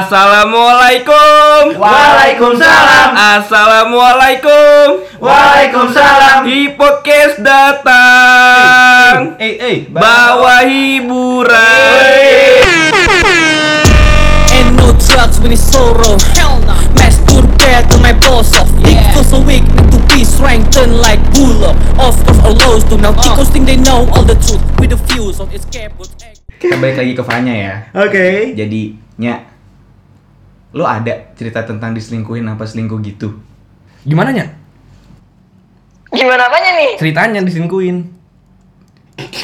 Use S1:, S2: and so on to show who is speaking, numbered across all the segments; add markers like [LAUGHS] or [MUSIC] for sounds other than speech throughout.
S1: Assalamualaikum.
S2: Waalaikumsalam.
S1: Assalamualaikum.
S2: Waalaikumsalam.
S1: Di podcast datang.
S2: Eh, eh,
S1: Bawa hiburan.
S3: And no drugs when it's sorrow Hell no Masturbate to my boss off Dick feels so weak need to be strengthened like bull Of course all lows do now Chicos think they know all the truth With the views on escape
S4: Kita balik lagi ke Fanya ya.
S2: Oke.
S4: Jadi, Nya, lo ada cerita tentang diselingkuhin apa selingkuh gitu?
S1: Gimana nya?
S5: Gimana apanya nih?
S1: Ceritanya diselingkuhin.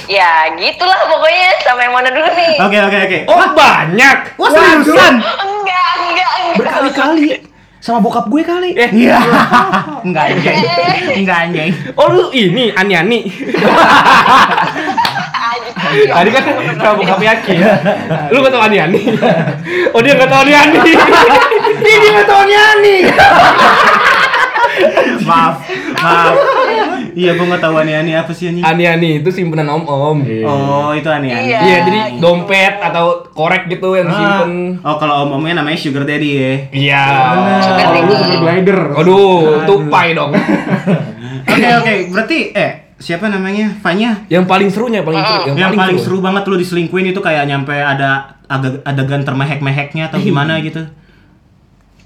S5: Ya gitulah pokoknya sama yang mana dulu nih?
S2: Oke, oke, oke.
S1: Oh banyak.
S2: Wah, seriusan?
S5: Enggak, enggak, enggak.
S4: Berkali-kali sama bokap gue kali.
S1: Eh,
S2: Iya. Enggak anjing. Enggak anjing.
S1: oh lu ini Ani-Ani. [LAUGHS] Tadi kan sama bokap Yaki ya. Lu gak tau Ani-Ani. Oh dia gak tau Ani-Ani.
S2: Ini enggak tahu Ani. maaf, maaf. Iya, gua enggak tahu Ani apa sih anjing.
S1: Ani-Ani itu simpenan om-om.
S2: Oh, itu Ani
S5: Iya.
S1: Iya, jadi dompet atau korek gitu yang disimpan.
S2: Oh, kalau om-omnya namanya Sugar Daddy ya.
S1: Iya.
S5: Sugar
S4: Oh, lu
S5: daddy.
S4: super glider.
S1: Aduh, tupai dong.
S2: Oke, oke. Berarti eh siapa namanya? Fanya.
S1: Yang paling serunya, paling seru.
S2: Yang paling seru banget lu diselingkuhin itu kayak nyampe ada agak adegan termehek-meheknya atau gimana gitu.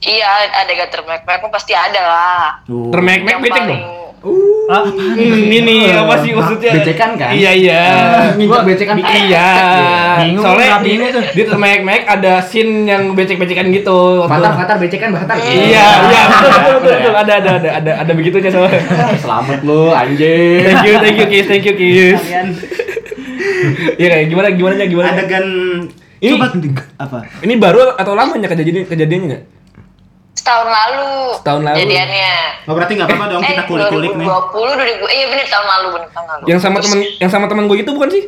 S5: Iya, ada gak termek pasti ada lah. Yang
S1: becek
S5: paling
S1: dong.
S2: Ah,
S1: Hmm, ini apa sih maksudnya?
S4: Becekan kan?
S1: Iya, iya.
S4: Nginjak becekan.
S1: Iya.
S4: Bingung,
S1: Soalnya
S4: bingung tuh.
S1: di termek-mek ada scene yang becek-becekan gitu.
S4: Fatar, becekan, fatar.
S1: Iya, iya, betul, [LAUGHS] betul. Ada, ada, ada, ada, ada begitunya soalnya. [LAUGHS]
S4: Selamat lu, anjing.
S1: Thank you, thank you, Kis, thank you, Kis. Iya, kayak gimana, gimana, gimana?
S2: adegan
S1: Ini-
S2: coba apa?
S1: Ini baru atau lamanya kejadian kejadiannya nggak?
S5: Setahun lalu.
S1: Setahun lalu.
S5: Jadiannya.
S2: Oh berarti nggak apa-apa dong
S5: Eh,
S2: kita kulik-kulik nih.
S5: 2020, 2000, iya bener tahun lalu, bener tahun lalu.
S1: Yang sama temen, yang sama temen gue itu bukan sih?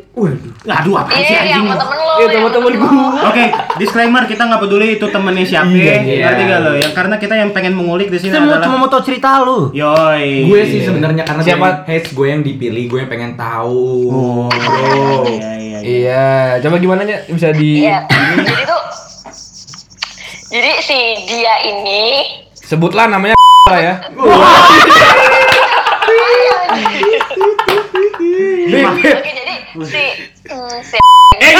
S2: Aduh apa sih
S5: Iya, yang
S2: anjing?
S5: sama temen lo.
S1: Iya, sama temen gua.
S2: Oke, disclaimer kita nggak peduli itu temennya siapa,
S4: Iya, iya.
S2: ngerti gak lo? Yang karena kita yang pengen mengulik di sini
S6: Kita mau
S2: adalah
S6: cuma mau tahu cerita lu.
S2: Yoi.
S4: Gue sih sebenarnya karena
S1: Siapa?
S4: Heads gue yang dipilih, gue yang pengen tahu.
S2: Oh,
S4: bro.
S2: Iya, iya, iya.
S1: Iya, coba gimana nya bisa di
S5: Iya. Jadi tuh jadi si dia ini
S1: sebutlah namanya lah ya.
S5: Oke, jadi si mm, si
S1: Eh,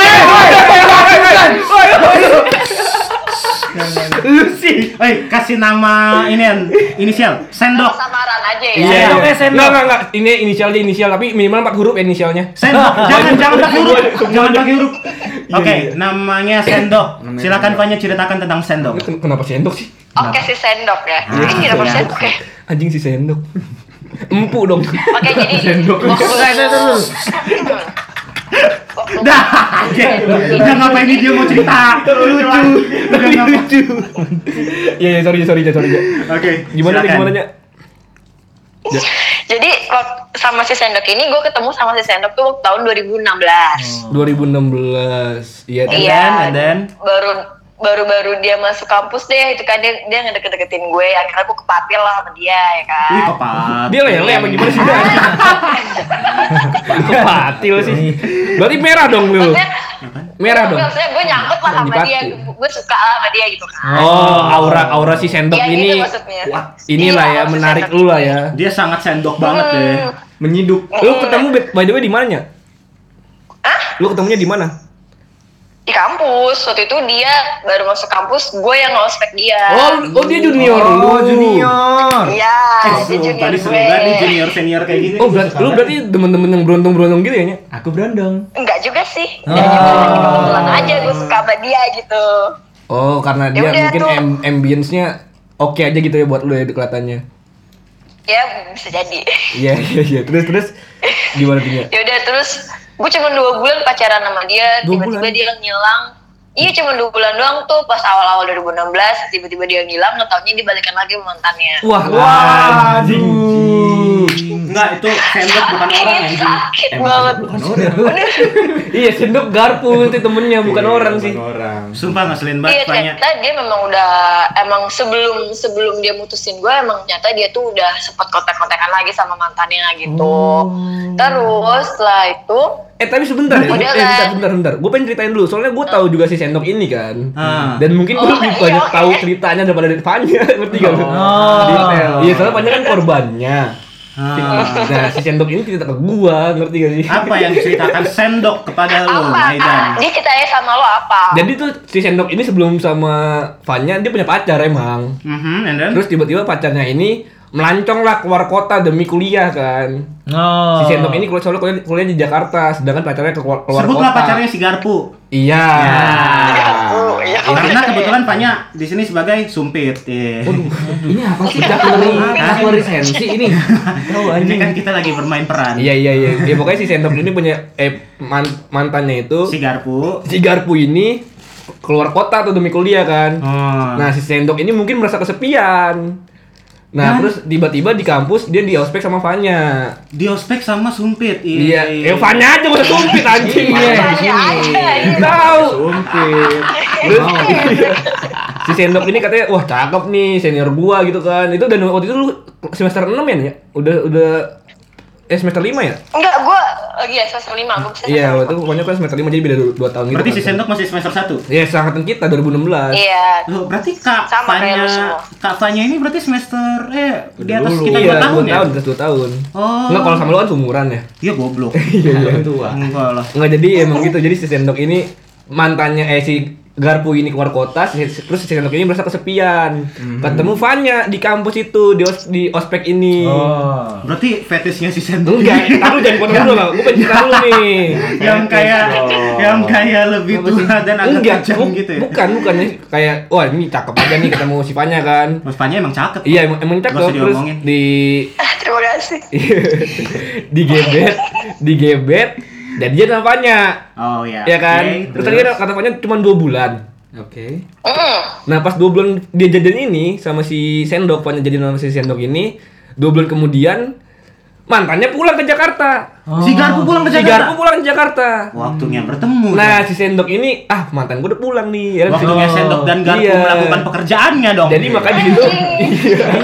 S2: Lu sih. Eh, kasih nama ini inisial sendok.
S5: samaran aja ya.
S1: Iya,
S6: Sendok,
S1: iya.
S6: eh, sendok.
S1: Enggak, enggak, enggak. Ini inisialnya inisial tapi minimal 4 huruf ya inisialnya.
S2: Sendok. [LAUGHS] Jangan jangan pakai huruf. Jangan pakai huruf.
S1: Iya,
S2: Oke,
S1: iya.
S2: namanya sendok. Silakan. Fanya ceritakan tentang sendok.
S1: Ken- Kenapa sendok sih?
S5: Oke si sendok ya.
S2: Ah,
S5: Ini kenapa sendok ya?
S1: Anjing si sendok. Empu dong.
S5: Oke jadi [LAUGHS]
S1: Sendok.
S5: waktu [LAUGHS] [LAUGHS]
S2: Dah. Udah ngapain ini dia mau cerita? Lucu. Udah
S1: Lucu. Iya, iya, sorry, sorry, sorry. sorry.
S2: Oke.
S1: Gimana nih, gimana nya?
S5: jadi sama si sendok ini gue ketemu sama si sendok tuh tahun 2016.
S1: 2016. Iya,
S5: Iya.
S2: then, and then?
S5: Baru baru-baru dia masuk kampus deh itu kan dia dia ngedeket-deketin gue akhirnya gue kepatil lah sama dia ya kan
S2: Wih, kepat.
S1: Dia lele apa gimana sih? [LAUGHS] Kepatil sih. Berarti merah dong lu.
S5: maksudnya
S1: Merah dong.
S5: maksudnya gue nyangkut lah sama
S1: Dipatil.
S5: dia gue suka lah sama dia gitu kan
S1: Oh, aura aura si sendok
S5: Iya,
S1: ini.
S5: gitu.
S1: Wah, inilah
S5: Iya,
S1: ya menarik lu lah ya.
S2: Dia sangat sendok banget deh.
S5: Hmm.
S4: Menyiduk.
S1: Lu ketemu by the way di mananya?
S5: Hah?
S1: Lu ketemunya di mana?
S5: Di kampus waktu itu dia baru masuk kampus gue yang ngospek dia
S1: Oh, oh dia junior lu.
S6: Oh, junior.
S5: iya
S2: Eh,
S5: dia junior
S2: tadi
S5: gue
S2: seru banget nih junior senior kayak gini.
S1: Oh, berarti lu berarti temen-temen yang berondong-berondong gitu ya, Nya?
S4: Aku berondong.
S5: enggak juga sih
S6: Oh.
S5: Jadi kebetulan aja gue suka sama dia gitu
S1: Oh, karena dia
S5: udah
S1: mungkin
S5: tuh.
S1: ambience-nya oke aja gitu ya buat lu ya kelihatannya.
S5: ya bisa jadi
S1: Iya, iya, iya. Terus terus gimana tuh, Nya?
S5: ya udah terus gue cuma dua bulan pacaran sama dia tiba-tiba dia ngilang iya cuma dua bulan doang tuh pas awal-awal 2016 tiba-tiba dia ngilang nggak taunya dibalikan lagi sama mantannya
S1: Wah,
S6: Waduh.
S2: Enggak, itu sendok bukan orang anjing.
S5: sakit banget Bener. [LAUGHS]
S1: iya, sendok garpu itu temennya bukan orang sih.
S4: orang.
S2: Sumpah ngeselin
S5: Iya
S2: banget Fanya.
S5: ternyata dia memang udah emang sebelum sebelum dia mutusin gue emang ternyata dia tuh udah sempat kontak-kontakan lagi sama mantannya gitu. Terus setelah itu
S1: Eh tapi sebentar ya,
S5: Udah
S1: eh,
S5: kan?
S1: bentar, bentar, bentar. Gue pengen ceritain dulu, soalnya gue tahu juga si sendok ini kan.
S2: Ah.
S1: Dan mungkin gue
S5: Oh,
S1: lebih
S5: iya,
S1: banyak
S5: oke.
S1: tahu ceritanya daripada dari Fanya, [LAUGHS] ngerti gak lu?
S6: Oh.
S1: Detail. Iya, soalnya Fanya kan korbannya.
S2: Ah.
S1: Nah, si sendok ini cerita ke gua, ngerti gak sih?
S2: Apa yang diceritakan sendok kepada lu,
S5: apa
S2: Maidan?
S5: dia ceritanya sama lo apa
S1: Jadi tuh si sendok ini sebelum sama Fanya dia punya pacar emang.
S2: Mhm, and then?
S1: Terus tiba-tiba pacarnya ini melancong lah keluar kota demi kuliah kan.
S6: Oh.
S1: Si sendok ini keluar soalnya kuliah, kuliah di Jakarta, sedangkan pacarnya keluar, keluar
S2: Sebutlah
S1: kota.
S2: pacarnya si Garpu.
S1: Iya.
S5: Oh, iya.
S2: Karena kebetulan Fanya di sini sebagai sumpit. Iya.
S1: Ini apa sih Jakleri? Jakleri sensi ini. Tahu
S2: Ini
S1: anjing.
S2: kan kita lagi bermain peran.
S1: Iya iya iya. Ya pokoknya si sendok ini punya eh man- mantannya itu
S2: Si Garpu.
S1: si Garpu ini keluar kota tuh demi kuliah kan.
S2: Oh.
S1: Nah, si sendok ini mungkin merasa kesepian. Nah,
S2: Hah?
S1: terus tiba-tiba di kampus dia di ospek sama Fanya.
S2: di ospek sama sumpit.
S1: Iya, eh Fanya aja udah sumpit anjing.
S5: Fanya
S1: Iya.
S5: aja, iya.
S1: Tahu.
S6: Sumpit.
S1: Terus iya. si sendok ini katanya wah cakep nih senior gua gitu kan. Itu dan waktu itu lu semester 6 ya? Udah udah eh semester 5 ya?
S5: enggak gue lagi ya semester lima gue bisa
S1: Iya, waktu itu pokoknya kan semester 5 jadi beda 2 tahun gitu.
S2: Berarti
S1: kan.
S2: si sendok masih semester 1.
S1: Iya, seangkatan kita 2016.
S5: iya
S2: Loh, berarti Kak
S5: Sama
S2: Fanya. Kak Fanya ini berarti semester eh di atas
S6: Dulu.
S2: kita
S1: iya,
S2: 2 tahun
S1: dua
S2: ya?
S1: tahun, atas 2 tahun.
S2: Oh.
S1: Enggak kalau sama lu kan seumuran ya.
S2: Iya goblok. [LAUGHS]
S1: Iya, iya.
S6: Tua.
S2: Enggak lah.
S1: Enggak jadi emang gitu. Jadi si sendok ini mantannya eh si Garpu ini keluar kota, terus si sendok ini merasa kesepian. Ketemu Fanya di kampus itu di os, di ospek ini.
S6: Oh.
S2: Berarti fetishnya si sendok
S1: Enggak, tahu jangan potong dulu lah. Gue pengen cerita dulu nih. [LAUGHS]
S2: yang kayak
S6: Oh.
S2: yang kayak lebih tua dan agak
S1: Enggak,
S2: tajam
S1: bu-
S2: gitu ya.
S1: bukan, bukan ya. Kayak, wah ini cakep aja nih ketemu si Fanya kan.
S2: Mas Fanya emang cakep.
S1: Iya, emang, emang cakep. Terus di
S5: terima kasih [LAUGHS]
S1: digebet, digebet, jadian sama Fanya.
S2: Oh iya.
S1: Ya kan?
S2: Oke,
S1: terus tadi kata Fanya cuma dua bulan.
S6: Oke.
S5: Mm.
S1: Nah pas dua bulan dia jadian ini sama si Sendok, Fanya jadian sama si Sendok ini, dua bulan kemudian mantannya pulang ke Jakarta.
S2: Si Garpu pulang ke
S1: Si
S2: Jakarta.
S1: Garpu pulang ke Jakarta.
S2: Waktunya bertemu.
S1: Nah si Sendok ini, ah mantan gue udah pulang nih. Ya, kan?
S2: Waktunya Sendok dan Garpu
S1: Iya.
S2: melakukan pekerjaannya dong.
S1: Jadi makanya di situ
S2: Iya. [LAUGHS]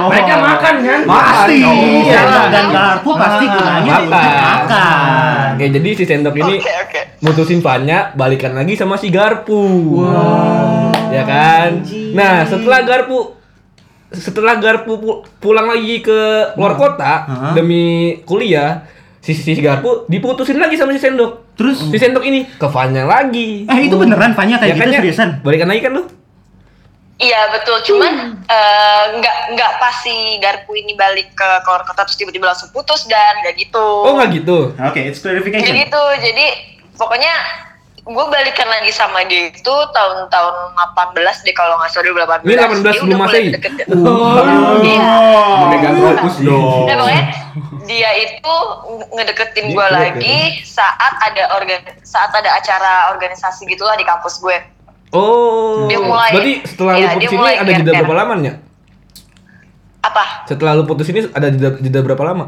S2: Oh.
S6: Mereka makan kan?
S2: Pasti.
S1: Oh, iya.
S2: Sendok dan Garpu pasti gunanya
S1: Makan.
S2: untuk makan.
S1: Ya jadi si Sendok ini
S5: oke oke
S1: mutusin Fanya balikan lagi sama si Garpu. Ya kan? Nah, setelah Garpu setelah Garpu pu- pulang lagi ke luar kota
S2: Hah?
S1: demi kuliah, si, si Garpu diputusin lagi sama si Sendok.
S2: Terus
S1: Si Sendok ini ke Fanya lagi.
S2: eh itu beneran Fanya kayak gitu
S1: Nya,
S2: seriusan?
S1: Balikan lagi kan lu?
S5: Iya betul, cuman eh, nggak nggak pas si Garpu ini balik ke keluar kota terus tiba-tiba langsung putus dan nggak gitu.
S1: Oh, nggak gitu.
S2: Oke, it's
S5: Jadi
S2: clarification.
S5: gitu, jadi pokoknya gue balikan lagi sama dia itu tahun-tahun 18 deh kalau nggak salah 2018.
S1: Ini 18
S5: Dia
S1: sebelum
S5: udah mulai
S1: Masehi?
S5: deket-
S2: Oh.
S5: Iya.
S6: Memegang fokus dong.
S5: Nah, pokoknya dia itu ngedeketin gue lagi saat ada organ saat ada acara organisasi gitulah di kampus gue.
S1: Oh.
S5: Dia mulai-
S1: Berarti setelah
S5: iya,
S1: lu
S5: dia
S1: putus ini
S5: mulai
S1: ada jeda berapa lama ya?
S5: Apa?
S1: Setelah lu putus ini ada jeda, jeda berapa lama?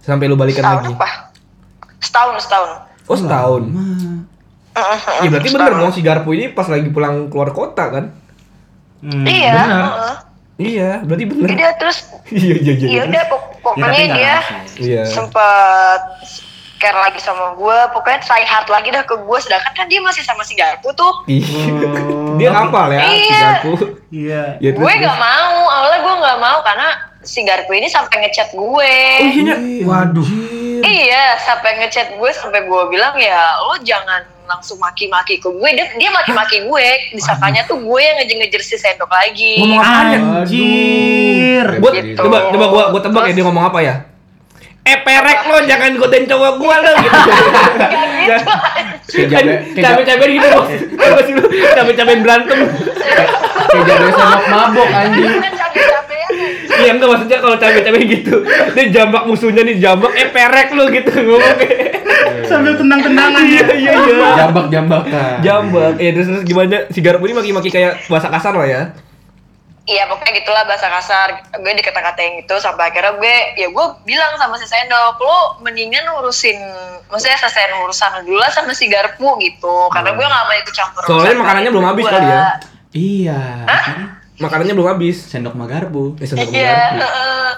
S1: Sampai lu balikan
S5: Setahun
S1: lagi.
S5: apa? Setahun, setahun.
S1: Oh, setahun. Iya berarti bener dong si Garpu ini pas lagi pulang keluar kota kan?
S2: Hmm,
S5: Iya.
S2: benar.
S5: heeh.
S1: Iya, berarti bener.
S5: Jadi dia terus [LAUGHS]
S1: Iya iya iya.
S5: ya udah pok-
S2: Ya,
S5: pokoknya
S2: nggak
S5: dia.
S1: Iya.
S5: sempet care lagi sama gue pokoknya try hard lagi dah ke gue sedangkan kan dia masih sama si Garpu tuh
S1: Iya.
S2: Oh.
S1: Dia hafal ya si
S5: Iya.
S1: Garpu.
S2: Iya.
S1: Ya,
S5: gue gak mau awalnya gue gak mau karena si Garpu ini sampai ngechat gue
S1: Oh iya. Nya.
S6: Waduh.
S5: iya sampai ngechat gue sampai gue bilang ya lo jangan langsung maki-maki ke gue dia, dia maki-maki gue disangkanya tuh gue yang ngejer-ngejer si sendok lagi
S1: Ngomong ya?
S2: Anjir.
S1: Gua,
S5: Gitu.
S1: coba coba gua gua tebak ya dia ngomong apa ya? Eh perek lo jangan godain cowok gua lo gitu.
S5: Gak [LAUGHS] gitu
S1: Cabe-cabe gitu bos. Apa? Cabe-cabe berantem.
S6: Kayak sendok mabok anjing.
S1: Iya enggak maksudnya kalau cabe-cabe gitu. Dia jambak musuhnya nih jambak eh perek lo gitu ngomongnya.
S2: Sambil tendang-tendangan
S1: Iya iya iya.
S6: Jambak-jambakan.
S1: Jambak. Ya terus terus gimana si Garpu ini maki-maki kayak bahasa kasar lah ya.
S5: Iya pokoknya gitulah bahasa kasar Gue dikata-katain gitu sampai akhirnya gue Ya gue bilang sama si Sendok Lo mendingan urusin Maksudnya selesaiin urusan dulu lah sama si Garpu gitu Karena gue gak mau ikut campur
S1: Soalnya makanannya belum habis
S5: gua.
S1: kali ya?
S6: Iya.
S1: Makanannya belum habis.
S4: Sendok magarbu.
S1: Eh, sendok
S5: Iya. Heeh,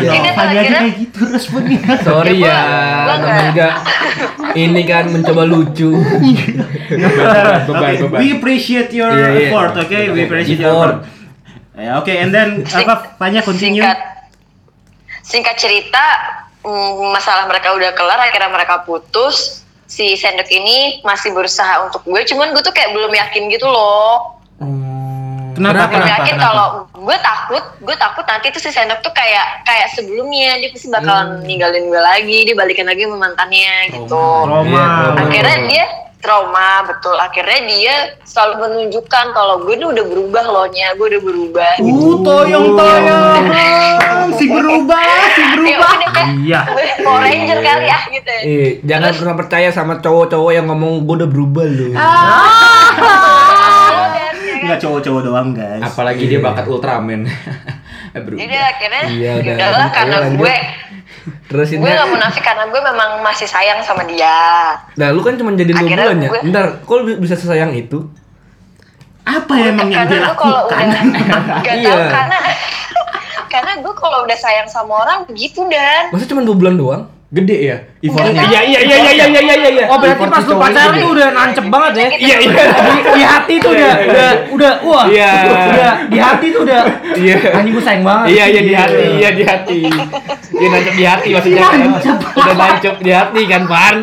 S1: Iya.
S5: Ini
S2: aja
S5: akhirnya-
S2: kayak gitu responnya.
S1: Sorry
S5: Ya,
S1: ya,
S5: gua- gua
S1: namanya juga ini kan mencoba lucu.
S6: Beban, beban,
S2: Okay,
S6: beban.
S2: we appreciate your
S1: Iya, iya.
S2: effort, okay? We appreciate your
S1: Effort.
S2: effort. Ya, oke, and then apa? Fanya continue.
S5: Singkat singkat cerita, mm, masalah mereka udah kelar, akhirnya mereka putus. Si Sendok ini masih berusaha untuk gue, cuman gue tuh kayak belum yakin gitu loh.
S2: Kenapa?
S5: belum
S2: Kenapa?
S5: yakin kalau gue takut, gue takut nanti tuh si Sendok tuh kayak kayak sebelumnya dia pasti bakalan ninggalin gue lagi, dia balikin lagi sama mantannya gitu.
S2: Trauma.
S1: Iya, trauma.
S5: Akhirnya dia trauma betul. Akhirnya dia selalu menunjukkan kalau gue ini udah berubah loh nya, gue udah berubah.
S2: Uh, toyong toyong, [LAUGHS] si berubah, si
S5: Ya
S2: berubah.
S5: udah kan,
S2: Iya.
S5: Power Ranger kali ya gitu.
S1: Eh, jangan
S5: Terus-
S1: pernah percaya sama cowok-cowok yang ngomong gue udah berubah loh. [LAUGHS]
S2: Enggak cowok-cowok doang, guys.
S4: Apalagi dia bakat Ultraman. [LAUGHS] Eh, Bro.
S5: Jadi akhirnya
S1: Iya,
S5: ya
S1: udah.
S5: udahlah
S1: Ayo,
S5: karena
S1: lanjut.
S5: gue
S1: Terus
S5: gue gak munafik karena gue memang masih sayang sama dia.
S1: nah lu kan cuma jadi dua bulan ya.
S5: gue-
S1: Bentar, kok lu bisa sesayang itu?
S2: Apa ya emang yang dilakukan?
S5: udah [LAUGHS] gak
S1: Iya.
S5: tahu karena [LAUGHS] karena gue kalau udah sayang sama orang begitu dan
S1: Masa cuma dua bulan doang?
S4: Gede ya effortnya.
S1: Iya iya iya iya iya iya iya iya.
S6: Oh berarti
S4: Effort
S6: pas lu pacaran tuh udah nancep banget ya?
S1: Iya iya.
S6: Di, di hati tuh udah, udah, udah, wah,
S1: Iya.
S6: udah di hati tuh udah.
S1: Iya.
S6: Anjing gue sayang banget.
S1: Iya iya di hati, iya di hati. Iya nancep di hati maksudnya kan. Udah nancep di hati kan, Pan?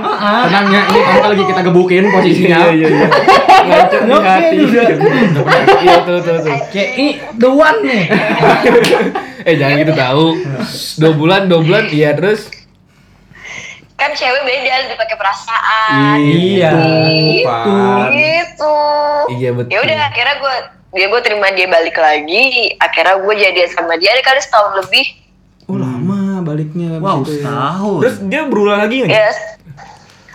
S4: Tenang ya, ini kamu lagi kita gebukin posisinya.
S1: Iya iya iya. Nancep di hati. Iya tuh tuh tuh.
S6: Kayak ini the one nih. [LAUGHS]
S1: Eh jangan gitu tahu. Dua bulan, dua bulan, iya terus.
S5: Kan cewek beda lebih pakai perasaan.
S6: Iya.
S4: Itu.
S5: Gitu.
S1: Iya, betul.
S5: Ya udah akhirnya gue dia gue terima dia balik lagi. Akhirnya gue jadian sama dia ada kali setahun lebih.
S4: Oh lama baliknya.
S2: Wow,
S4: gitu ya.
S2: setahun.
S1: Terus dia berulang lagi nggak?
S5: Ya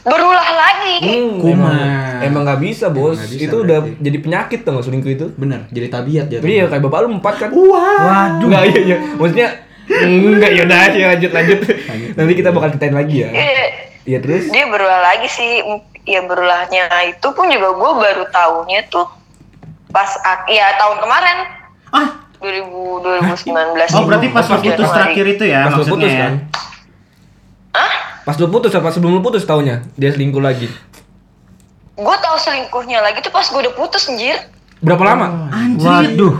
S5: berulah lagi.
S1: Hmm,
S4: Kuman.
S1: emang, emang nggak bisa bos.
S4: Nggak bisa
S1: itu udah
S4: berarti.
S1: jadi penyakit tuh nggak selingkuh itu.
S4: Bener, jadi tabiat ya.
S1: Iya kayak bapak lu empat kan?
S6: Waduh.
S1: Enggak iya iya. Maksudnya enggak ya udah aja lanjut lanjut. Nanti kita bakal ceritain lagi ya.
S5: Iya,
S1: Iya terus.
S5: dia berulah lagi sih. Ya berulahnya itu pun juga gue baru tahunya tuh pas ya tahun kemarin
S2: Ah,
S5: 2000 2019.
S2: oh berarti pas
S5: Januari.
S2: putus terakhir itu ya
S1: Pas lu
S2: maksudnya.
S1: putus kan?
S5: Hah?
S1: Pas lu putus apa sebelum lu putus taunya dia selingkuh lagi.
S5: Gue tahu selingkuhnya lagi tuh pas gue udah putus anjir.
S1: Berapa lama?
S2: Anjir.
S6: Waduh.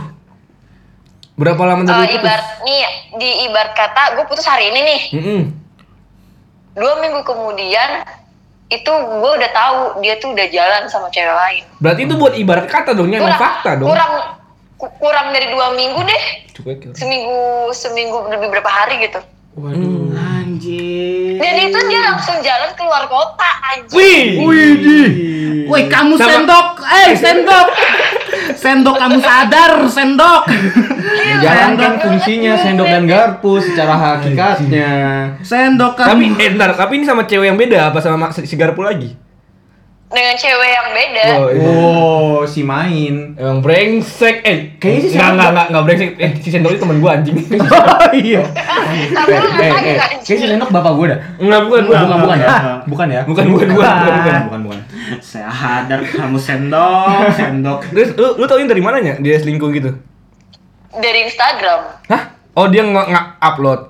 S1: Berapa lama
S5: Eh,
S1: dari putus?
S5: ibarat nih di ibarat kata gue putus hari ini nih.
S1: Mm-mm.
S5: Dua minggu kemudian itu gue udah tahu dia tuh udah jalan sama cewek lain.
S1: Berarti itu buat ibarat kata dong, ini emang fakta dong.
S5: kurang ku- kurang dari dua minggu deh.
S1: Ya.
S5: Seminggu seminggu lebih berapa hari gitu.
S4: Waduh.
S2: Anjir.
S5: Dan itu dia langsung jalan keluar kota anjir.
S1: Wih.
S2: Woi, kamu
S1: Sama-
S2: sendok. Eh, sendok. Sendok kamu sadar, sendok.
S4: Jalan kan fungsinya sendok dan garpu secara hakikatnya.
S2: Sendok
S1: Tapi
S2: kamu.
S1: eh bentar, tapi ini sama cewek yang beda apa sama si Garpu lagi?
S5: Dengan cewek yang beda.
S1: Oh, iya.
S4: Oh, si main.
S1: Emang brengsek. Eh,
S4: Kayaknya sih
S1: enggak
S4: sama-
S1: enggak enggak enggak brengsek. Eh, si Sendok itu teman gua anjing. [LAUGHS]
S2: Iya.
S5: Tapi
S4: Eh, eh,
S5: kan,
S4: kayak si sendok bapak gue dah.
S1: Enggak bukan bukan.
S4: Bukan, bukan ya? Bukan ya?
S1: Bukan bukan bukan bukan. bukan.
S4: Bukan, bukan.
S2: Saya sadar kamu sendok, [LAUGHS] sendok.
S1: Terus lu lu tauin dari mananya dia selingkuh gitu?
S5: Dari Instagram.
S1: Hah? Oh, dia nggak nggak upload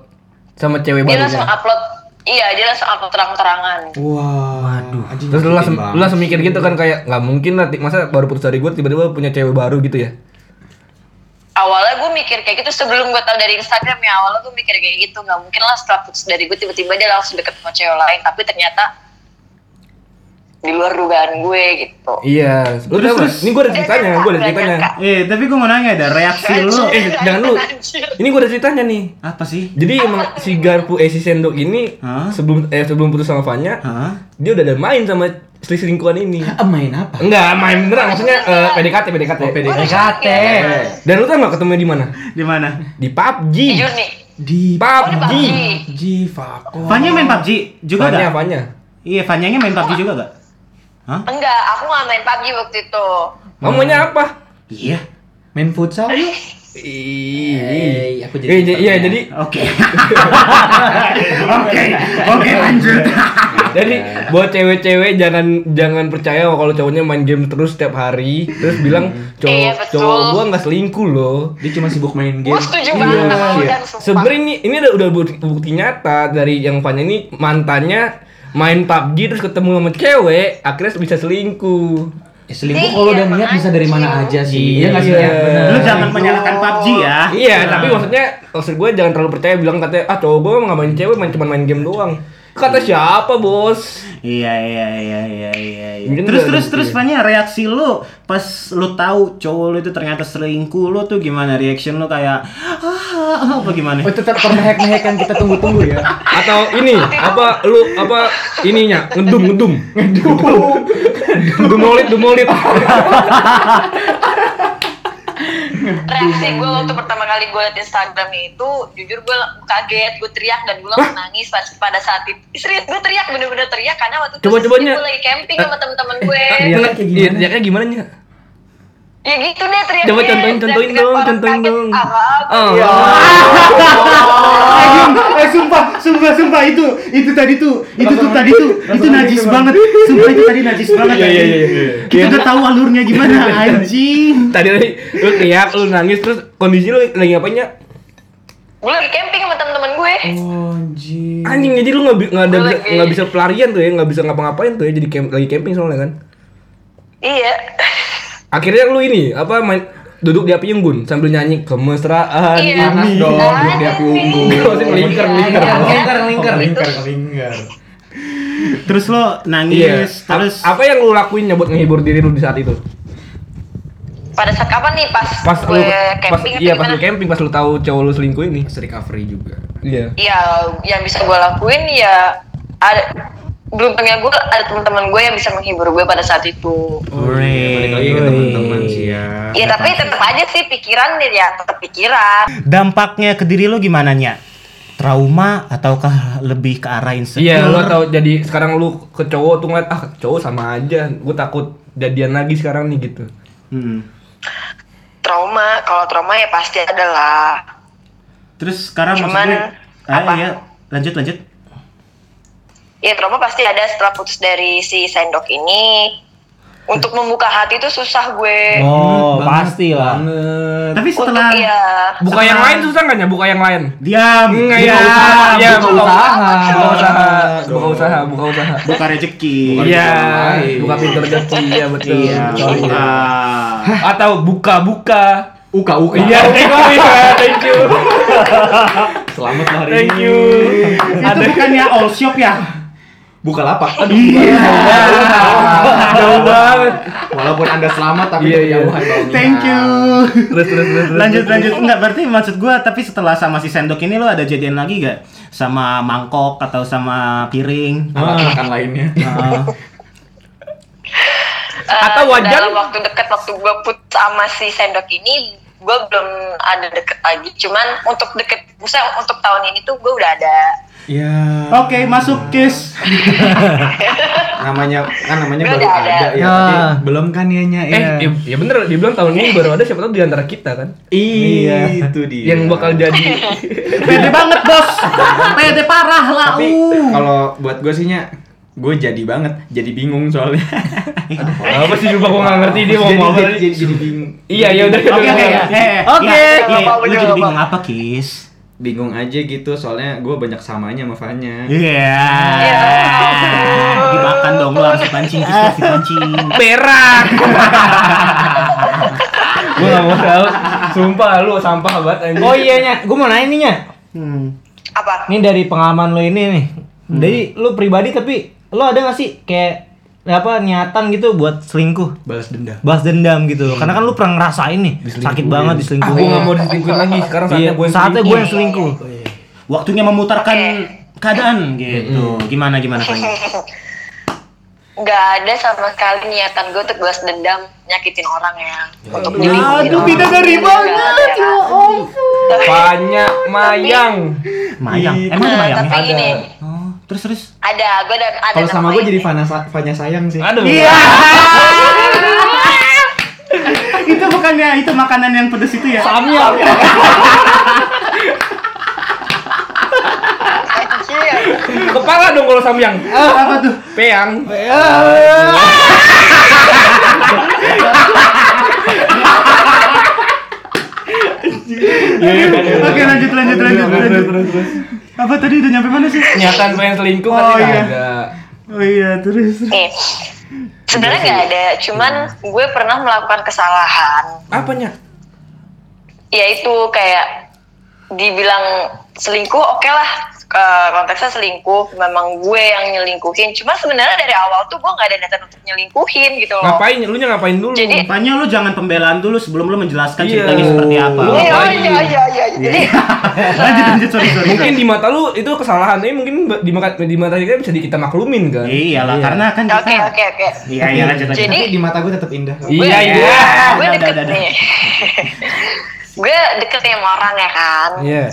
S1: sama cewek
S5: Dia langsung
S1: barunya.
S5: upload. Iya, dia langsung upload terang-terangan.
S4: Wah, aduh.
S1: Terus lu langsung lu langsung mikir gitu kan kayak nggak mungkin lah masa baru putus dari gue tiba-tiba punya cewek baru gitu ya?
S5: awalnya gue mikir kayak gitu sebelum gue tahu dari Instagram ya awalnya gue mikir kayak gitu nggak mungkin lah setelah putus dari gue tiba-tiba dia langsung deket sama cewek lain tapi ternyata di luar dugaan gue gitu
S1: Iya. Lu tahu nggak? Ini gue ada ceritanya, gue ada ceritanya.
S2: Eh, tapi gue mau nanya ada reaksi lu.
S1: Eh, jangan lu.
S5: Anjir.
S1: Ini gue ada ceritanya nih.
S2: Apa sih?
S1: Jadi emang si Garpu eh si Sendok ini sebelum eh sebelum putus sama Fanya, dia udah ada main sama selingkuhan ini.
S4: Ah, main apa?
S1: Enggak, main beneran maksudnya eh, PDKT PDKT.
S4: Oh, PDKT.
S6: PDKT.
S1: Dan lu tau nggak ketemu di mana?
S2: Di mana?
S1: Di PUBG.
S4: Di
S5: oh di
S1: PUBG.
S5: PUBG
S4: G Fako.
S2: Fanya main PUBG juga
S1: Fanya,
S2: gak?
S1: Fanya.
S2: Iya, Fanyanya main PUBG juga gak? Hah?
S5: enggak aku nggak main PUBG waktu itu
S1: Kamu maunya apa?
S2: Iya.
S4: Main futsal yuk.
S1: Ih,
S6: aku jadi
S1: Eh, Iya,
S6: internet.
S1: jadi
S2: Oke. [LAUGHS] Oke. Oke, lanjut. [LAUGHS]
S1: jadi buat cewek-cewek jangan jangan percaya kalau cowoknya main game terus setiap hari terus bilang cowok
S5: Iya,
S1: cowok gua nggak selingkuh loh.
S4: Dia cuma sibuk main game.
S5: Gue setuju banget
S1: Iya.
S5: dan sumpah.
S1: Sebenarnya ini ini udah udah bukti, bukti nyata dari yang Fanya ini mantannya main PUBG terus ketemu sama cewek akhirnya bisa selingkuh.
S6: Ya, selingkuh kalau udah niat bisa dari mana aja sih. Iya sih?
S1: Iya.
S6: Bener.
S2: Lu jangan menyalahkan PUBG ya.
S1: Iya, tapi maksudnya maksud gue jangan terlalu percaya bilang katanya ah cowok gue nggak main cewek main cuma main game doang. Kata siapa bos?
S2: Iya iya iya iya iya. iya. Terus terus terus. Fanya reaksi lu pas lu tahu cowok lu itu ternyata selingkuh lu tuh gimana reaction lu kayak ah apa gimana?
S6: Oh, itu tetap permehek-mehek yang kita tunggu-tunggu ya.
S1: Atau ini apa lu apa ininya ngedum ngedum ngedum dumolit dumolit [LAUGHS]
S5: reaksi gue waktu pertama kali gue liat Instagram itu jujur gue kaget gue teriak dan gue langsung nangis pas pada saat itu. Serius gue teriak bener-bener teriak karena waktu itu gue lagi camping sama temen-temen gue
S6: Teriaknya kayak gimana?
S1: Iya, teriaknya gimana nya?
S5: ya gitu deh teriaknya.
S1: Coba contohin, contohin dong, contohin dong. Oh. [LAUGHS]
S2: eh sumpah sumpah sumpah itu itu tadi tuh itu tuh tadi tuh itu najis banget sumpah itu tadi najis banget
S1: Iya, iya, iya, iya.
S2: kita udah tahu alurnya gimana [LAUGHS] anjing
S1: Tadi tadi lu teriak, lu nangis terus kondisi lu lagi ngapainnya?
S5: gue lagi camping sama temen-temen gue
S4: Anjing.
S1: Anjing jadi lu nggak ada bisa
S5: lagi-
S1: nggak bisa pelarian tuh ya, nggak bisa ngapa-ngapain tuh ya jadi camp, lagi camping soalnya kan.
S5: iya
S1: Akhirnya lu ini apa main duduk di api unggun sambil nyanyi kemesraan
S5: Iya.
S1: ini.
S4: dong,
S5: Ah,
S4: duduk di api
S5: ini.
S4: unggun.
S1: Gak usah melingkar, melingkar.
S5: Iya,
S6: Lingkar, lingkar.
S4: Lingkar, lingkar.
S2: terus lo
S1: Iya.
S2: nangis terus
S1: A- apa yang lu lakuin buat ngehibur diri lu di saat itu?
S5: pada saat kapan nih pas,
S1: Pas
S5: gue
S1: lu pas
S5: camping atau
S1: iya pas lu camping pas lu tahu cowok lu selingkuh ini.
S4: Pas recovery juga.
S1: Iya.
S5: ya yang bisa gue lakuin ya ada beruntungnya gue ada teman-teman gue yang bisa menghibur gue pada saat itu
S4: Balik lagi ke teman-teman sih ya.
S5: ya tapi tetap aja sih pikiran ya tetap pikiran
S2: dampaknya ke diri lo gimana nya trauma ataukah lebih ke arah insecure
S1: Iya, lu tahu jadi sekarang lu ke cowok tuh ngeliat ah cowok sama aja. Gue takut jadian lagi sekarang nih gitu.
S2: Hmm.
S5: trauma kalau trauma ya pasti ada lah
S2: terus sekarang
S5: Cuman,
S2: maksudnya ah,
S5: apa?
S2: iya lanjut lanjut
S5: ya trauma pasti ada setelah putus dari si sendok ini untuk membuka hati itu susah gue
S6: Oh, pasti lah.
S1: Banget.
S2: tapi
S5: untuk
S2: setelah
S5: ya
S1: Buka yang lain susah nggak ya? Buka yang lain.
S2: diam
S1: Enggak
S2: diam,
S1: ya. Iya,
S6: buka usaha.
S1: Buka usaha. Buka usaha, buka usaha.
S2: buka rezeki
S1: Iya, buka pintu rezeki ya betul.
S2: iya
S1: Sorry.
S2: buka
S1: Atau buka-buka.
S4: Uka uka.
S1: Iya, thank you, iya, thank you.
S4: Selamat hari
S1: Thank
S4: ini.
S1: you.
S2: itu bukannya all shop ya
S4: Buka lapak. Aduh.
S2: iya
S1: Jauh banget.
S4: Walaupun anda selamat tapi
S1: Iya, iya.
S2: thank you
S1: Terus terus terus.
S2: lanjut lanjut enggak berarti maksud gua tapi setelah sama si sendok ini lo ada jadian lagi gak sama mangkok atau sama piring
S4: Alat makan lainnya.
S2: Ah.
S5: eh,
S1: Atau wajan?
S5: dalam waktu dekat waktu gue put sama si sendok ini gue belum ada deket lagi cuman untuk deket misalnya untuk tahun ini tuh gue udah ada
S4: Ya.
S2: Oke, masuk kiss. [LAUGHS]
S4: Namanya kan namanya baru
S5: ada.
S4: ada, ya.
S6: Ah.
S4: Tapi belum kan ya nya
S1: Eh, ya, ya bener, dibilang tahun ini baru ada siapa tahu di antara kita kan.
S4: Iya, itu dia.
S1: Yang bakal jadi [LAUGHS]
S2: Pede banget, Bos. Pede parah lah.
S4: Tapi
S2: uh.
S4: kalau buat gue sih nya gue jadi banget, jadi bingung soalnya.
S1: apa sih coba gua nggak ngerti dia mau
S4: jadi,
S1: ngomong apa.
S4: jadi, jadi, jadi bingung.
S1: Iya, ya udah.
S2: Oke, oke, oke.
S6: Oke.
S2: iya, iya, Lu jadi
S5: apa.
S2: bingung apa, Kis?
S4: Bingung aja gitu soalnya gue banyak samanya sama Fanya.
S2: Iya.
S5: Iya.
S2: Dimakan dong, lu harus dipancing, Kis harus dipancing. [LAUGHS]
S1: Perak. [LAUGHS] gua gak mau tahu. Sumpah lu sampah banget anjing.
S6: Oh iya nya, gue mau nanya nih nya.
S2: Hmm.
S5: apa
S6: Ini dari pengalaman lo ini nih. Dari lu pribadi tapi lo ada gak sih kayak apa niatan gitu buat selingkuh?
S4: Balas dendam.
S6: Balas dendam gitu. Karena kan lu pernah ngerasain nih sakit banget
S1: Ah,
S6: diselingkuhin.
S1: gua gak mau diselingkuhin lagi. Sekarang saatnya
S6: Iya,
S1: gua yang
S6: saatnya gue yang
S1: selingkuh.
S2: Waktunya memutarkan keadaan gitu. Gimana gimana Fanya? [LAUGHS]
S5: nggak ada sama sekali niatan gue untuk balas dendam nyakitin orang ya untuk nyelingkuhin
S2: Aduh,
S5: orang.
S2: bidadari
S5: Nggak
S2: banget,
S5: ada.
S2: ya
S1: Banyak mayang.
S2: Mayang. Emang
S5: Nah,
S2: mayang? Oh, terus terus.
S5: ada gue ada ada
S4: Kalau sama gue jadi Fanya, Fanya sayang sih.
S1: Aduh.
S2: Iya. [LAUGHS] Itu bukan bukannya itu makanan yang pedes itu ya?
S6: Samyang. [LAUGHS]
S1: Kepala dong kalau samyang.
S2: Apa tuh?
S1: Peang.
S2: Oke lanjut lanjut lanjut lanjut. Apa tadi udah nyampe mana sih?
S1: Nyataan pengen selingkuh
S2: Oh,
S1: kan
S2: iya.
S1: ada.
S2: Oh iya terus.
S5: Nih, sebenarnya nggak ada, cuman gue pernah melakukan kesalahan,
S1: Apanya?
S5: yaitu kayak dibilang selingkuh, oke lah, ke konteksnya selingkuh, memang gue yang nyelingkuhin. Cuma sebenarnya dari awal tuh gue nggak ada niatan untuk nyelingkuhin gitu loh.
S1: Ngapain? Lu ngapain dulu?
S5: Jadi-
S2: Makanya lu jangan pembelaan dulu sebelum lu menjelaskan
S1: Iya.
S2: ceritanya seperti apa.
S1: Lu
S5: Iya,
S1: ngapain?
S5: iya, iya, iya. Jadi, [LAUGHS]
S2: lanjut lanjut sorry sorry.
S1: Mungkin di mata lu itu kesalahan, eh mungkin di mata di mata kita bisa kita maklumin kan?
S2: Iyalah karena kan kita.
S5: oke, oke, oke.
S2: Iya iya lanjut lanjut.
S5: Jadi-
S4: di mata gue tetap indah.
S1: Iya, iya.
S5: gue
S2: Udah,
S5: deket nih. [LAUGHS] gue deket sama orang ya kan.
S1: Iya.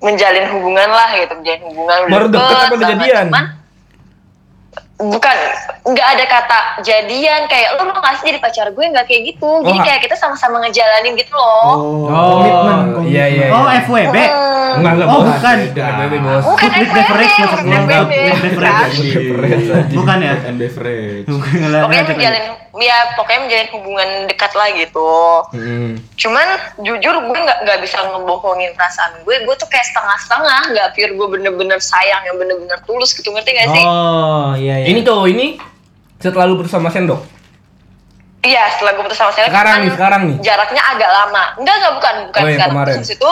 S5: Menjalin hubungan lah gitu menjalin hubungan udah
S1: Baru deket apa udah jadian?
S5: bukan nggak ada kata jadian kayak lo mau ngasih jadi pacar gue nggak kayak gitu jadi
S1: Oh,
S5: kayak kita sama-sama ngejalanin gitu loh
S4: Komitmen.
S1: Iya, iya.
S2: Oh
S1: iya.
S2: FWB.
S5: Hmm.
S1: Enggak, enggak,
S2: Oh, bukan.
S1: Bukan FWB, bos.
S5: bukan FWB, bukan
S2: ya? Bukan
S5: pokoknya
S2: lanjut, lanjut.
S5: menjalin ya pokoknya menjalin hubungan dekat lah gitu
S1: Hmm.
S5: cuman jujur gue nggak nggak bisa ngebohongin perasaan gue gue tuh kayak setengah-setengah nggak pure gue bener-bener sayang yang bener-bener tulus gitu ngerti gak sih
S6: Oh, iya iya.
S1: Ini tuh, ini setelah lu putus sama Sendok.
S5: Iya, setelah gue putus sama Seleb
S1: Sekarang
S5: kan
S1: nih, sekarang nih.
S5: Jaraknya agak lama. Enggak, enggak bukan, bukan
S1: Oh, yang
S5: sekarang.
S1: kemarin.
S5: Terus itu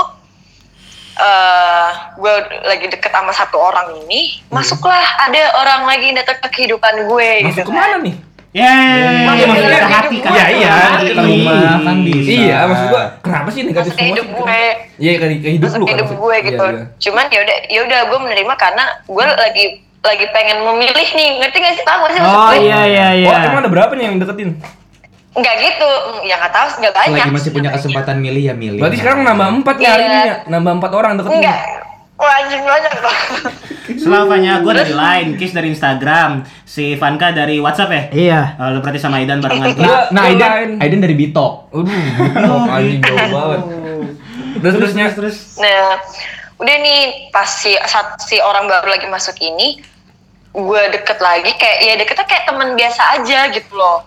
S5: eh gue lagi deket sama satu orang ini, masuklah ada orang lagi yang datang ke kehidupan gue
S1: Hmm. Masuk
S5: gitu
S1: ke mana
S5: kan.
S1: nih?
S2: Yeay,
S5: ke
S2: maksudnya
S5: dalam
S2: hati kan?
S1: Iya, iya. Ke rumah
S4: kan bisa.
S1: Iya, maksud gua kenapa sih negatif semua
S5: hidup gue.
S1: Iya, ke, ke hidup lu
S5: hidup
S1: kan?
S5: gue gitu.
S1: Iya, iya.
S5: Cuman ya udah, ya udah gue menerima karena gue lagi lagi pengen memilih nih, ngerti gak sih? Paham gak sih maksud
S6: Oh,
S5: gue?
S6: iya iya iya.
S1: Oh, emang ada berapa nih yang deketin?
S5: Enggak gitu, ya nggak tahu, enggak banyak.
S4: Selagi masih punya kesempatan milih ya milih.
S1: Berarti sekarang nambah empat ya hari
S5: Iya.
S1: ini ya? Nambah empat orang deketin.
S5: Enggak. Wah, anjing banyak tuh. [LAUGHS]
S2: Selavanya gue dari Line, Kiss dari Instagram, si Vanka dari WhatsApp ya?
S6: Iya.
S2: Oh, lu berarti sama Aidan barengan. [LAUGHS]
S4: Nah,
S1: gua
S4: Aiden,
S1: lain.
S4: Aiden dari Bitok.
S1: Aduh, oh, [LAUGHS] anjing jauh banget. Terus terusnya
S2: terus.
S5: Nah, udah nih pas si, saat si orang baru lagi masuk ini, gue deket lagi kayak ya deketnya kayak teman biasa aja gitu loh.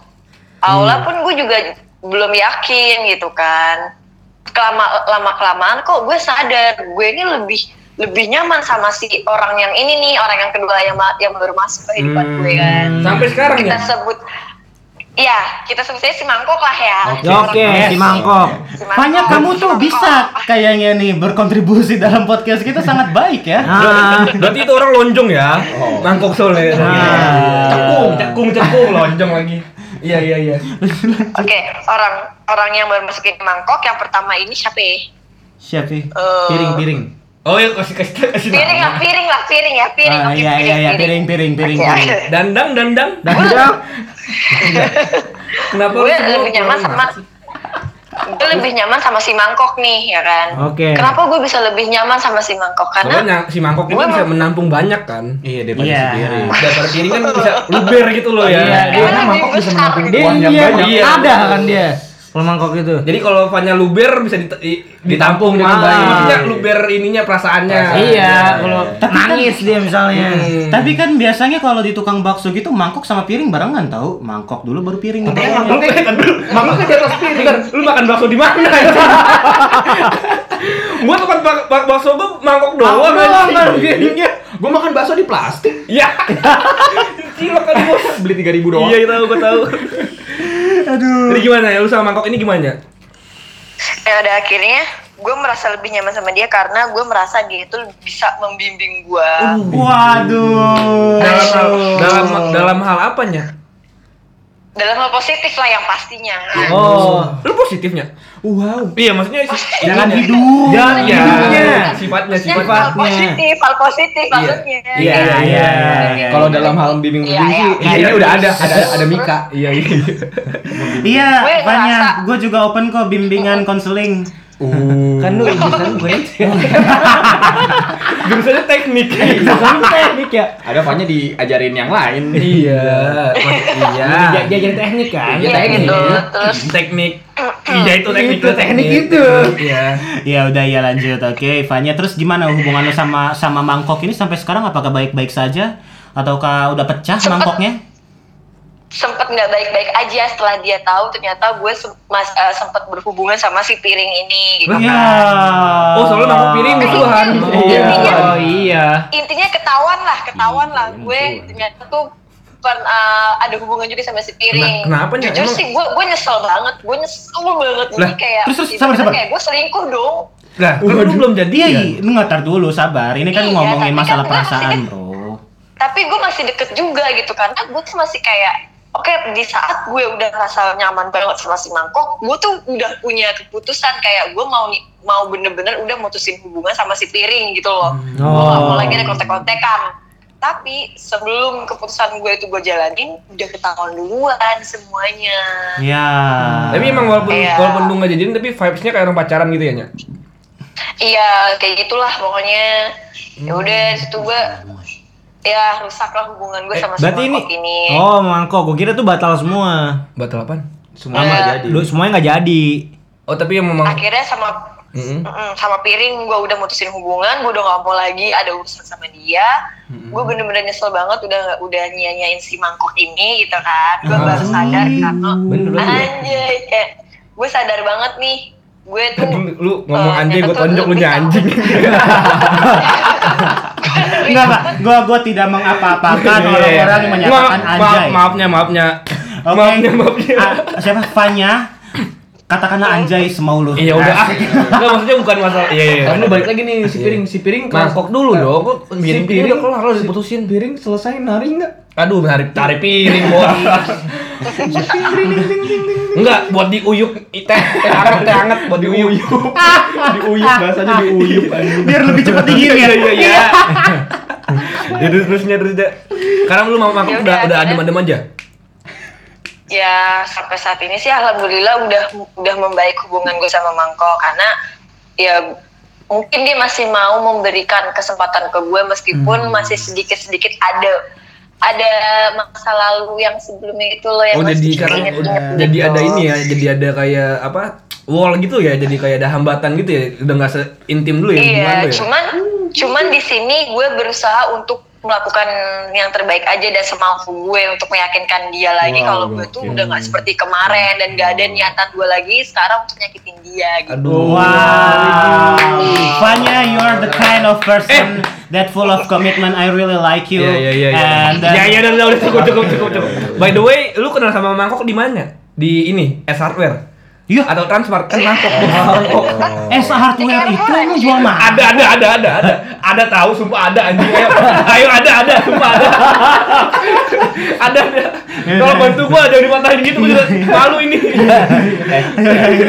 S5: Awalnya pun gue juga belum yakin gitu kan. Kelama lama kelamaan kok gue sadar gue ini lebih lebih nyaman sama si orang yang ini nih orang yang kedua yang ma- yang baru masuk ke kehidupan gue kan.
S1: sampai sekarang
S5: Kita
S1: ya.
S5: sebut ya kita sebut saja si mangkok lah ya.
S6: Oke, si mangkok.
S5: Si mangkok,
S2: Banyak kamu
S5: si
S2: tuh bisa kayaknya nih berkontribusi dalam podcast kita sangat baik ya.
S6: Ah,
S1: Berarti itu orang lonjong ya? Mangkok soalnya.
S6: Nah.
S1: Cekung, cekung, cekung, lonjong lagi. Iya, iya, iya.
S5: Oke, orang orang yang baru masukin mangkok yang pertama ini siapa ya?
S2: Siapa?
S5: Eh,
S4: Piring, piring.
S1: Oh ya kasih kasih kasih.
S5: Piring lah, piring lah, piring ya, piring.
S2: Ah,
S5: Oke,
S2: iya iya iya piring piring piring piring.
S5: oke.
S1: Dandang, dandang.
S6: Dandang.
S1: Kenapa
S5: Gue lebih nyaman sama gue lebih nyaman sama si mangkok nih, ya kan?
S6: Oke.
S5: Kenapa gue bisa lebih nyaman sama si mangkok? Karena
S1: Soalnya si mangkok ini
S5: Gue
S1: bisa menampung banyak kan.
S4: Iya, daripada
S2: Iya.
S4: si piring.
S1: Daripada piring kan bisa [LAUGHS] luber gitu loh ya.
S6: Iya,
S4: Dia
S5: Karena
S4: mangkok bisa menampung uang yang
S6: iya,
S4: banyak.
S1: Iya.
S6: ada kan dia. Kalau mangkok itu.
S1: Jadi kalau Vanya luber bisa dit- ditampung dengan baik. Maksudnya luber ininya perasaannya.
S6: Iya, kalau nangis dia misalnya.
S1: Hmm.
S2: Tapi kan biasanya kalau di tukang bakso gitu mangkok sama piring barengan tahu. Mangkok dulu baru piring.
S1: Lu kan mangkoknya di atas piring. Bentar, lu makan bakso di mana? [LAUGHS] gua tempat bak bak- bakso gua mangkok doang
S4: doang,
S1: anjing.
S4: kan?
S1: piringnya.
S4: Gua makan bakso di plastik.
S1: Iya. Cilok kali bos.
S4: Beli 3000 doang.
S1: Iya, tahu gua tahu. [LAUGHS]
S2: Aduh.
S1: Jadi gimana ya lu sama mangkok ini gimana?
S5: ya udah akhirnya gue merasa lebih nyaman sama dia karena gue merasa dia itu bisa membimbing gue.
S2: Waduh.
S1: Dalam hal dalam dalam hal apanya?
S5: Dalam hal positif lah yang pastinya.
S6: Oh.
S1: Lu positifnya?
S4: Wow.
S1: Iya, maksudnya
S2: Jangan
S1: ininya.
S2: hidup.
S6: Jangan
S1: Iya,
S6: hidupnya.
S1: sifatnya sifatnya.
S5: hal positif, hal positif maksudnya.
S1: Iya, iya, iya.
S4: Kalau dalam hal bimbing
S5: Iya,
S4: bimbing sih,
S5: iya.
S4: ini udah ada, ada ada Mika.
S1: Iya, iya.
S2: Iya, banyak. Gue juga open kok bimbingan konseling.
S6: Kan lu jurusan gue itu.
S1: Jurusannya teknik.
S6: Jurusan teknik ya.
S4: Ada Fanya diajarin yang lain.
S1: iya, iya.
S6: Dia dia jadi teknik kan.
S5: Iya gitu. Terus
S1: Teknik. Iya itu teknik
S6: Itu teknik itu.
S1: Iya.
S2: Ya udah ya lanjut. Oke, Fanya terus gimana hubungan lu sama sama mangkok ini sampai sekarang apakah baik-baik saja ataukah udah pecah mangkoknya?
S5: Sempet nggak baik-baik aja setelah dia tahu ternyata gue sem- mas eh, sempet berhubungan sama si piring ini gitu
S2: Iya.
S5: kan.
S1: Oh, soalnya mangkok piring musuhan.
S5: Iya.
S6: Oh iya.
S5: Intinya ketahuan lah, ketahuan lah gue ternyata tuh pen- eh, ada hubungan juga sama si piring.
S1: Kena- kenapa?
S5: Jujur
S1: Emang-
S5: sih gue gue nyesel banget, gue nyesel banget
S1: Lah,
S5: Ini kayak
S2: terus, terus, sabar, sabar.
S5: kayak gue selingkuh dong.
S1: Nah, kan lu belum jadi
S2: Iya,
S1: ya?
S2: iya. lu nggak tar dulu, sabar. Ini kan
S5: Iya,
S2: ngomongin
S5: kan
S2: masalah
S5: gue masih
S2: perasaan,
S5: di-
S2: bro.
S5: Tapi gue masih deket juga gitu karena gue tuh masih kayak Oke, di saat gue udah ngerasa nyaman banget sama si mangkok, gue tuh udah punya keputusan kayak gue mau mau bener-bener udah mutusin hubungan sama si piring gitu loh. Gue gak mau lagi ada kontek-kontekan. Tapi sebelum keputusan gue itu gue jalanin, udah ketahuan duluan semuanya.
S2: Ya.
S1: Tapi emang walaupun
S5: Iya.
S1: walaupun lu nggak jadian tapi vibes-nya kayak orang pacaran gitu ya, Nya?
S5: Iya, kayak gitulah pokoknya. Ya udah, di situ gue ya rusak lah hubungan gue
S1: Eh,
S5: sama si
S6: Berarti ini
S5: mangkok ini.
S6: Oh, mangkok. Gue kira tuh batal semua.
S1: Batal apaan?
S4: Semua nggak jadi.
S6: Lu semuanya nggak jadi.
S1: Oh, tapi yang memang
S5: Akhirnya sama
S1: Mm-mm.
S5: Mm-mm, sama piring gue udah mutusin hubungan gue udah gak mau lagi ada urusan sama dia gue bener-bener nyesel banget udah nggak udah nyanyain si mangkok ini gitu kan gue baru sadar karena
S6: bener.
S5: anjay kayak gue sadar banget nih gue tuh
S1: Tadi lu ngomong
S5: eh,
S1: anjing, gue tonjok lu anjing. [LAUGHS]
S2: Enggak, Pak. Gua gua tidak mengapa-apakan
S1: Iya,
S2: orang-orang yang menyatakan anjay.
S1: Maaf, maafnya, maafnya.
S2: Oke.
S1: Maafnya, maafnya.
S2: Ah, siapa Fanya? Katakanlah anjay semau lu.
S1: Iya udah ah. Enggak maksudnya bukan masalah. Iya iya.
S4: Kan lu balik lagi nih si piring, si piring
S1: Mangkok dulu dong. Kok
S4: Si
S1: piring
S4: piring
S1: udah kelar lo diputusin.
S4: Piring selesai nari enggak?
S1: Aduh, tarik tarik piring bos. [LAUGHS] Enggak, buat diuyuk teh teh hangat teh hangat buat diuyuk.
S4: Diuyup [LAUGHS] bahasanya diuyup anjing.
S2: Biar lebih cepat dingin ya.
S1: Iya iya. Ya terus terusnya terus deh. Sekarang lu mau mangkok
S5: Ya
S1: udah
S5: udah,
S1: adem-adem aja.
S5: Ya sampai saat ini sih alhamdulillah udah udah membaik hubungan gue sama Mangkok karena ya mungkin dia masih mau memberikan kesempatan ke gue meskipun masih sedikit sedikit ada ada masa lalu yang sebelumnya itu loh
S1: Oh
S5: yang
S1: jadi
S5: masih
S1: sekarang
S5: diinget-inget
S1: udah
S5: gitu.
S1: jadi ada ini ya, jadi ada kayak apa? Wall gitu ya, jadi kayak ada hambatan gitu ya. Udah nggak seintim dulu ya
S5: Iya,
S1: ya.
S5: cuman cuman di sini gue berusaha untuk melakukan yang terbaik aja dan semampu gue untuk meyakinkan dia lagi kalau gue tuh udah nggak seperti kemarin dan gak ada niatan gue lagi sekarang untuk nyakitin dia gitu.
S1: Aduh.
S2: Wow. Fanya, you are the kind of person that full of commitment. I really like you.
S1: Iya iya iya. iya.
S2: And uh,
S1: Ya ya udah udah udah, cukup cukup cukup cukup. By the way, lu kenal sama Mangkok di mana? Di ini S Hardware.
S2: Iya.
S1: Atau Transmart kan Mangkok. Mangkok.
S2: eh hardware itu lu jual mahal.
S1: Ada ada ada ada ada. Ada tahu sumpah ada anjing ayo. Ayo ada ada sumpah ada. ada ada. Kalau bantu gua jangan dimatahin gitu gua juga malu ini.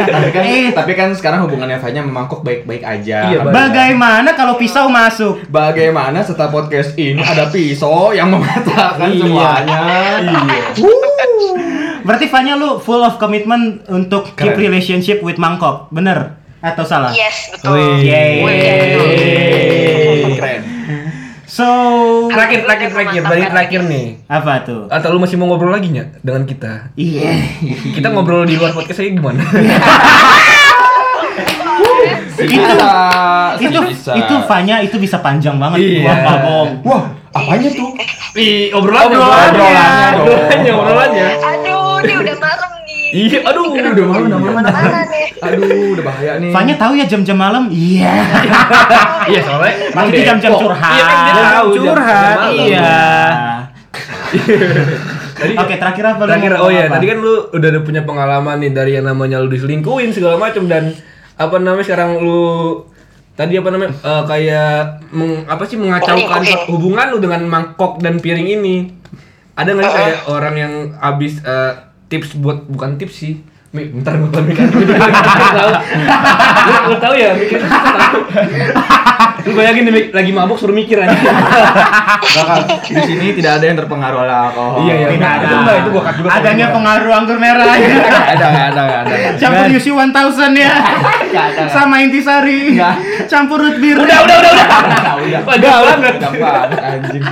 S4: tapi kan
S2: Eh.
S4: tapi kan sekarang hubungannya Fanya memangkok baik-baik aja.
S1: Iya.
S2: Bagaimana kalau pisau masuk?
S4: Bagaimana setelah podcast ini ada pisau yang [LAUGHS] mematahkan
S2: Iya.
S4: semuanya? Iya.
S2: Berarti Fanya lu full of commitment untuk keep
S1: Keren.
S2: relationship with Mangkok, bener? Atau salah?
S5: Yes betul.
S6: Wih.
S2: Yeay.
S5: Wih.
S4: Keren.
S2: So,
S1: Terakhir terakhir terakhir dari terakhir nih.
S2: apa tuh?
S1: Atau lu masih mau ngobrol lagi nya dengan kita?
S2: Iya.
S1: Kita ngobrol di luar podcast aja gimana? [LAUGHS]
S2: itu itu itu Fanya itu bisa panjang banget.
S1: Iya.
S2: Nggak bohong.
S4: Wah, apanya tuh? [LAUGHS]
S1: Ih, obrolannya,
S2: Obrolannya.
S1: obrolannya, obrolannya, obrolannya.
S5: Aduh, ini udah malam nih.
S1: Iya, aduh,
S4: udah malam, udah malam.
S5: Mana nih?
S4: Aduh, udah bahaya nih.
S2: Fanya tahu ya jam-jam malam? Iya. [LAUGHS]
S1: Iya, soalnya
S2: Maksudnya jam-jam curhat.
S1: Iya, kan dia
S2: Jam-jam
S1: tahu, jam-
S2: curhat.
S1: jam malam.
S2: Iya.
S1: Tadi- [LAUGHS]
S2: Oke, terakhir apa lu
S1: Terakhir, oh iya, tadi kan lu udah ada punya pengalaman nih dari yang namanya lu diselingkuhin segala macam dan apa namanya sekarang lu tadi apa namanya eh, kayak meng- apa sih mengacaukan hubungan lu dengan mangkok dan piring ini. Ada nggak sih kayak orang yang abis eh, tips buat bukan tips sih. Mi, bentar gue tahu. Lu, lu tahu ya mikir. Lu bayangin nih, lagi mabuk suruh mikir aja.
S4: Bakal di sini tidak ada yang terpengaruh oleh alkohol.
S1: Iya, iya.
S2: Tidak ada.
S1: Itu itu gua juga.
S2: Adanya pengaruh anggur merah.
S4: Nggak ada, nggak ada, nggak ada.
S2: Campur Yusi 1000 ya. Sama intisari. Campur root beer.
S1: Udah, udah, udah, udah.
S4: Udah.
S1: Udah banget.
S4: Gampang anjing.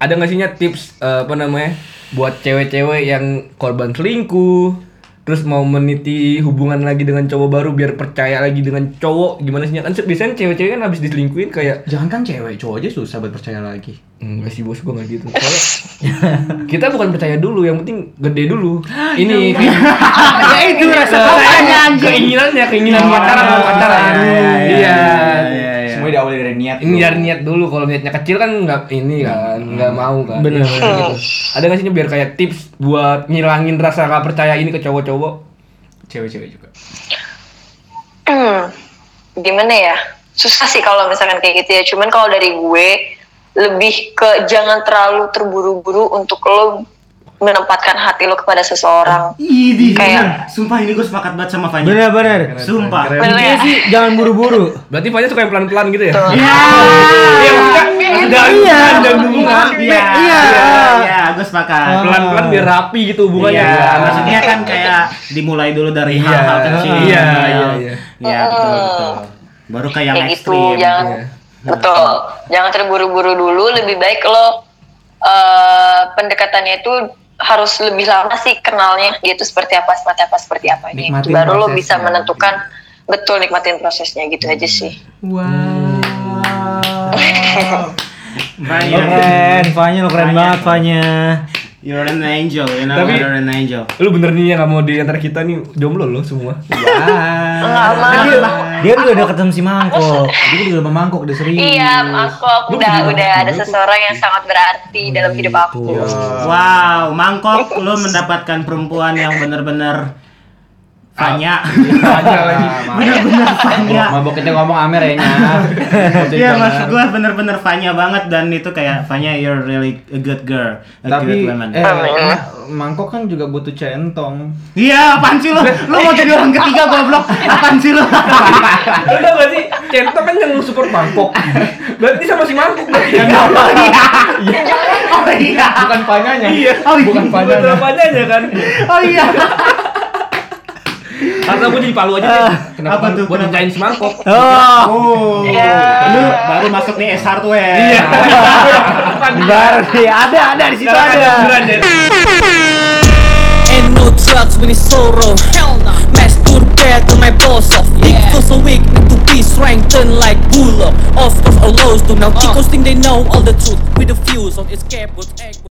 S1: Ada nggak sihnya tips eh, apa namanya buat cewek-cewek yang korban selingkuh terus mau meniti hubungan lagi dengan cowok baru biar percaya lagi dengan cowok gimana sih? Kan biasanya cewek-cewek kan habis diselingkuhin kayak
S4: Jangan kan cewek, cowok aja susah buat percaya lagi.
S1: enggak sih bos gua nggak gitu. Soalnya kita bukan percaya dulu yang penting gede dulu. [GASPS] Ini [LAUGHS]
S2: Ya itu rasa anjing.
S1: keinginannya keinginan pacaran mau pacaran
S4: iya, iya,
S1: iya
S2: iya, iya.
S4: Semua diawali dari niat.
S1: ini dari niat dulu kalau niatnya kecil kan nggak ini kan nggak mau kan
S6: Bener,
S1: Ya,
S6: bener.
S1: gitu. ada nggak sih biar kayak tips buat ngilangin rasa nggak percaya ini ke cowok-cowok
S4: Cewek-cewek juga.
S5: Hmm, gimana ya? Susah sih kalau misalkan kayak gitu ya. Cuman kalau dari gue lebih ke jangan terlalu terburu-buru untuk lo menempatkan hati lo kepada seseorang.
S2: Idi,
S5: Kayak-
S2: bener. Sumpah ini gue sepakat banget sama Fanya.
S6: Bener bener.
S2: Sumpah.
S4: Keren.
S5: Bener
S6: Intinya
S5: ya?
S6: sih jangan buru-buru.
S1: berarti Fanya suka yang pelan-pelan gitu ya
S5: Tuh.
S2: Iya.
S1: iya maksudnya maksudnya
S6: Iya.
S1: dan hubungan
S2: Iya.
S6: Iya.
S2: Iya, gue sepakat.
S1: pelan-pelan biar rapi gitu hubungannya
S2: Iya, maksudnya kan kayak dimulai dulu dari
S1: Iya.
S2: hal-hal kecil.
S1: Iya, iya, iya.
S2: Iya, betul, betul. Baru kayak yang
S5: gitu
S2: ekstrim.
S5: jangan
S1: Iya.
S5: betul jangan terburu-buru dulu lebih baik lo eh, pendekatannya itu harus lebih lama sih kenalnya gitu seperti apa seperti apa seperti apa gitu. Baru lo bisa menentukan betul nikmatin prosesnya gitu aja sih
S2: Fanya, [LAUGHS]
S6: Lo keren, Fanya lo keren
S2: Fanya.
S6: banget Fanya.
S2: You're an angel, you know,
S1: Tapi-
S2: you're an angel.
S1: lu bener nih yang nggak mau di antara kita nih jomblo lo semua. [LAUGHS]
S5: Enggak mau
S6: Dia udah deket sama si Mangkok.
S4: Dia udah memangkok udah serius.
S5: iya
S1: Lu
S5: udah udah ada seseorang yang sangat berarti dalam hidup aku.
S2: Wow, mangkok lo mendapatkan perempuan yang benar-benar Fanya. [LAUGHS]
S1: aja lagi
S2: Bener-bener Fanya.
S4: Mabok kita ngomong Amer ya nya. [LAUGHS]
S2: Iya maksud gue bener-bener Fanya banget dan itu kayak Fanya you're really a good girl, a good
S4: Tapi
S2: woman.
S4: eh, ma- mangkok kan juga butuh centong.
S2: Iya, apaan sih lo? Lo mau jadi orang ketiga goblok? Apaan sih lo?
S1: Tau [LAUGHS] gak sih, Cento kan yang support mangkok Berarti sama si mangkok berarti kan
S2: Oh iya.
S4: Bukan panyanya.
S1: Iya,
S2: Oh, iya.
S4: bukan panyanya.
S1: Bukan apanya kan
S2: Oh iya.
S1: Karena gue jadi palu aja deh
S2: Apa tuh?
S1: Buat
S2: Kenapa?
S1: ngerjain si mangkok
S6: Oh,
S2: Oh.
S5: Iya.
S2: Lu baru masuk nih S hardware.
S1: Iya
S6: baru nih ada ada di situ ada.
S3: Ain't no drugs when it's sorrow. Hell no. Masturbate to my boss off. Dick feels so weak, need to be strengthened like bull. Of course, our lows do now. Chicos think they know all the truth with the fuse on escape, but egg.